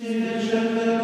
Niech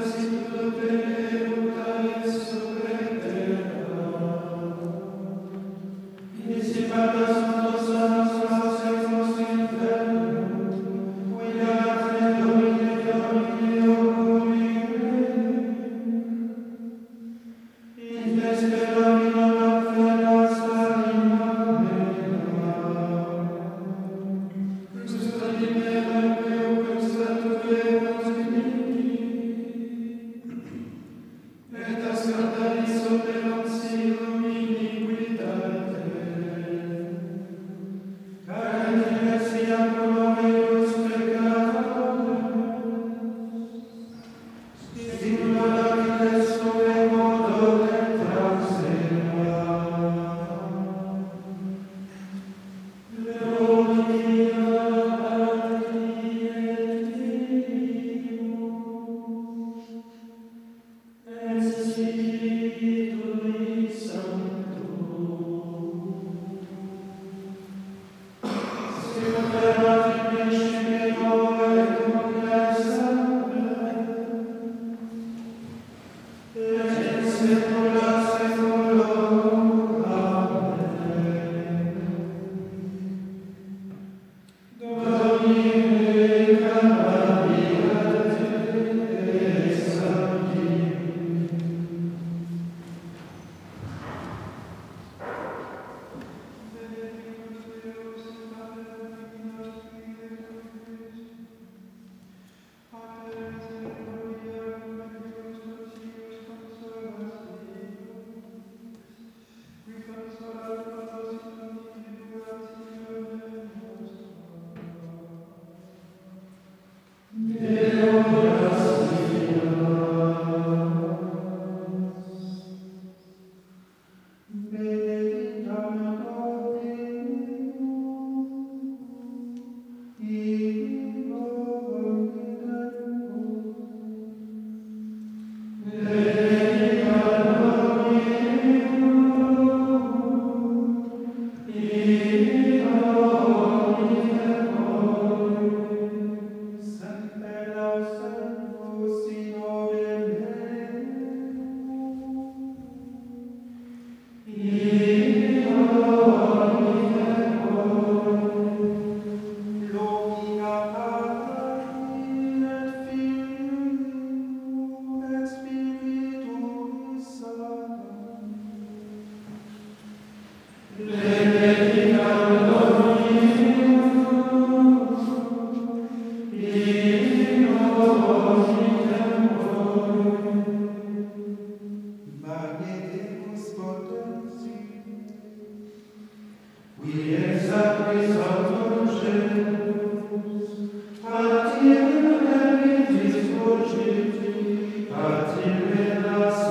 Santa Give us.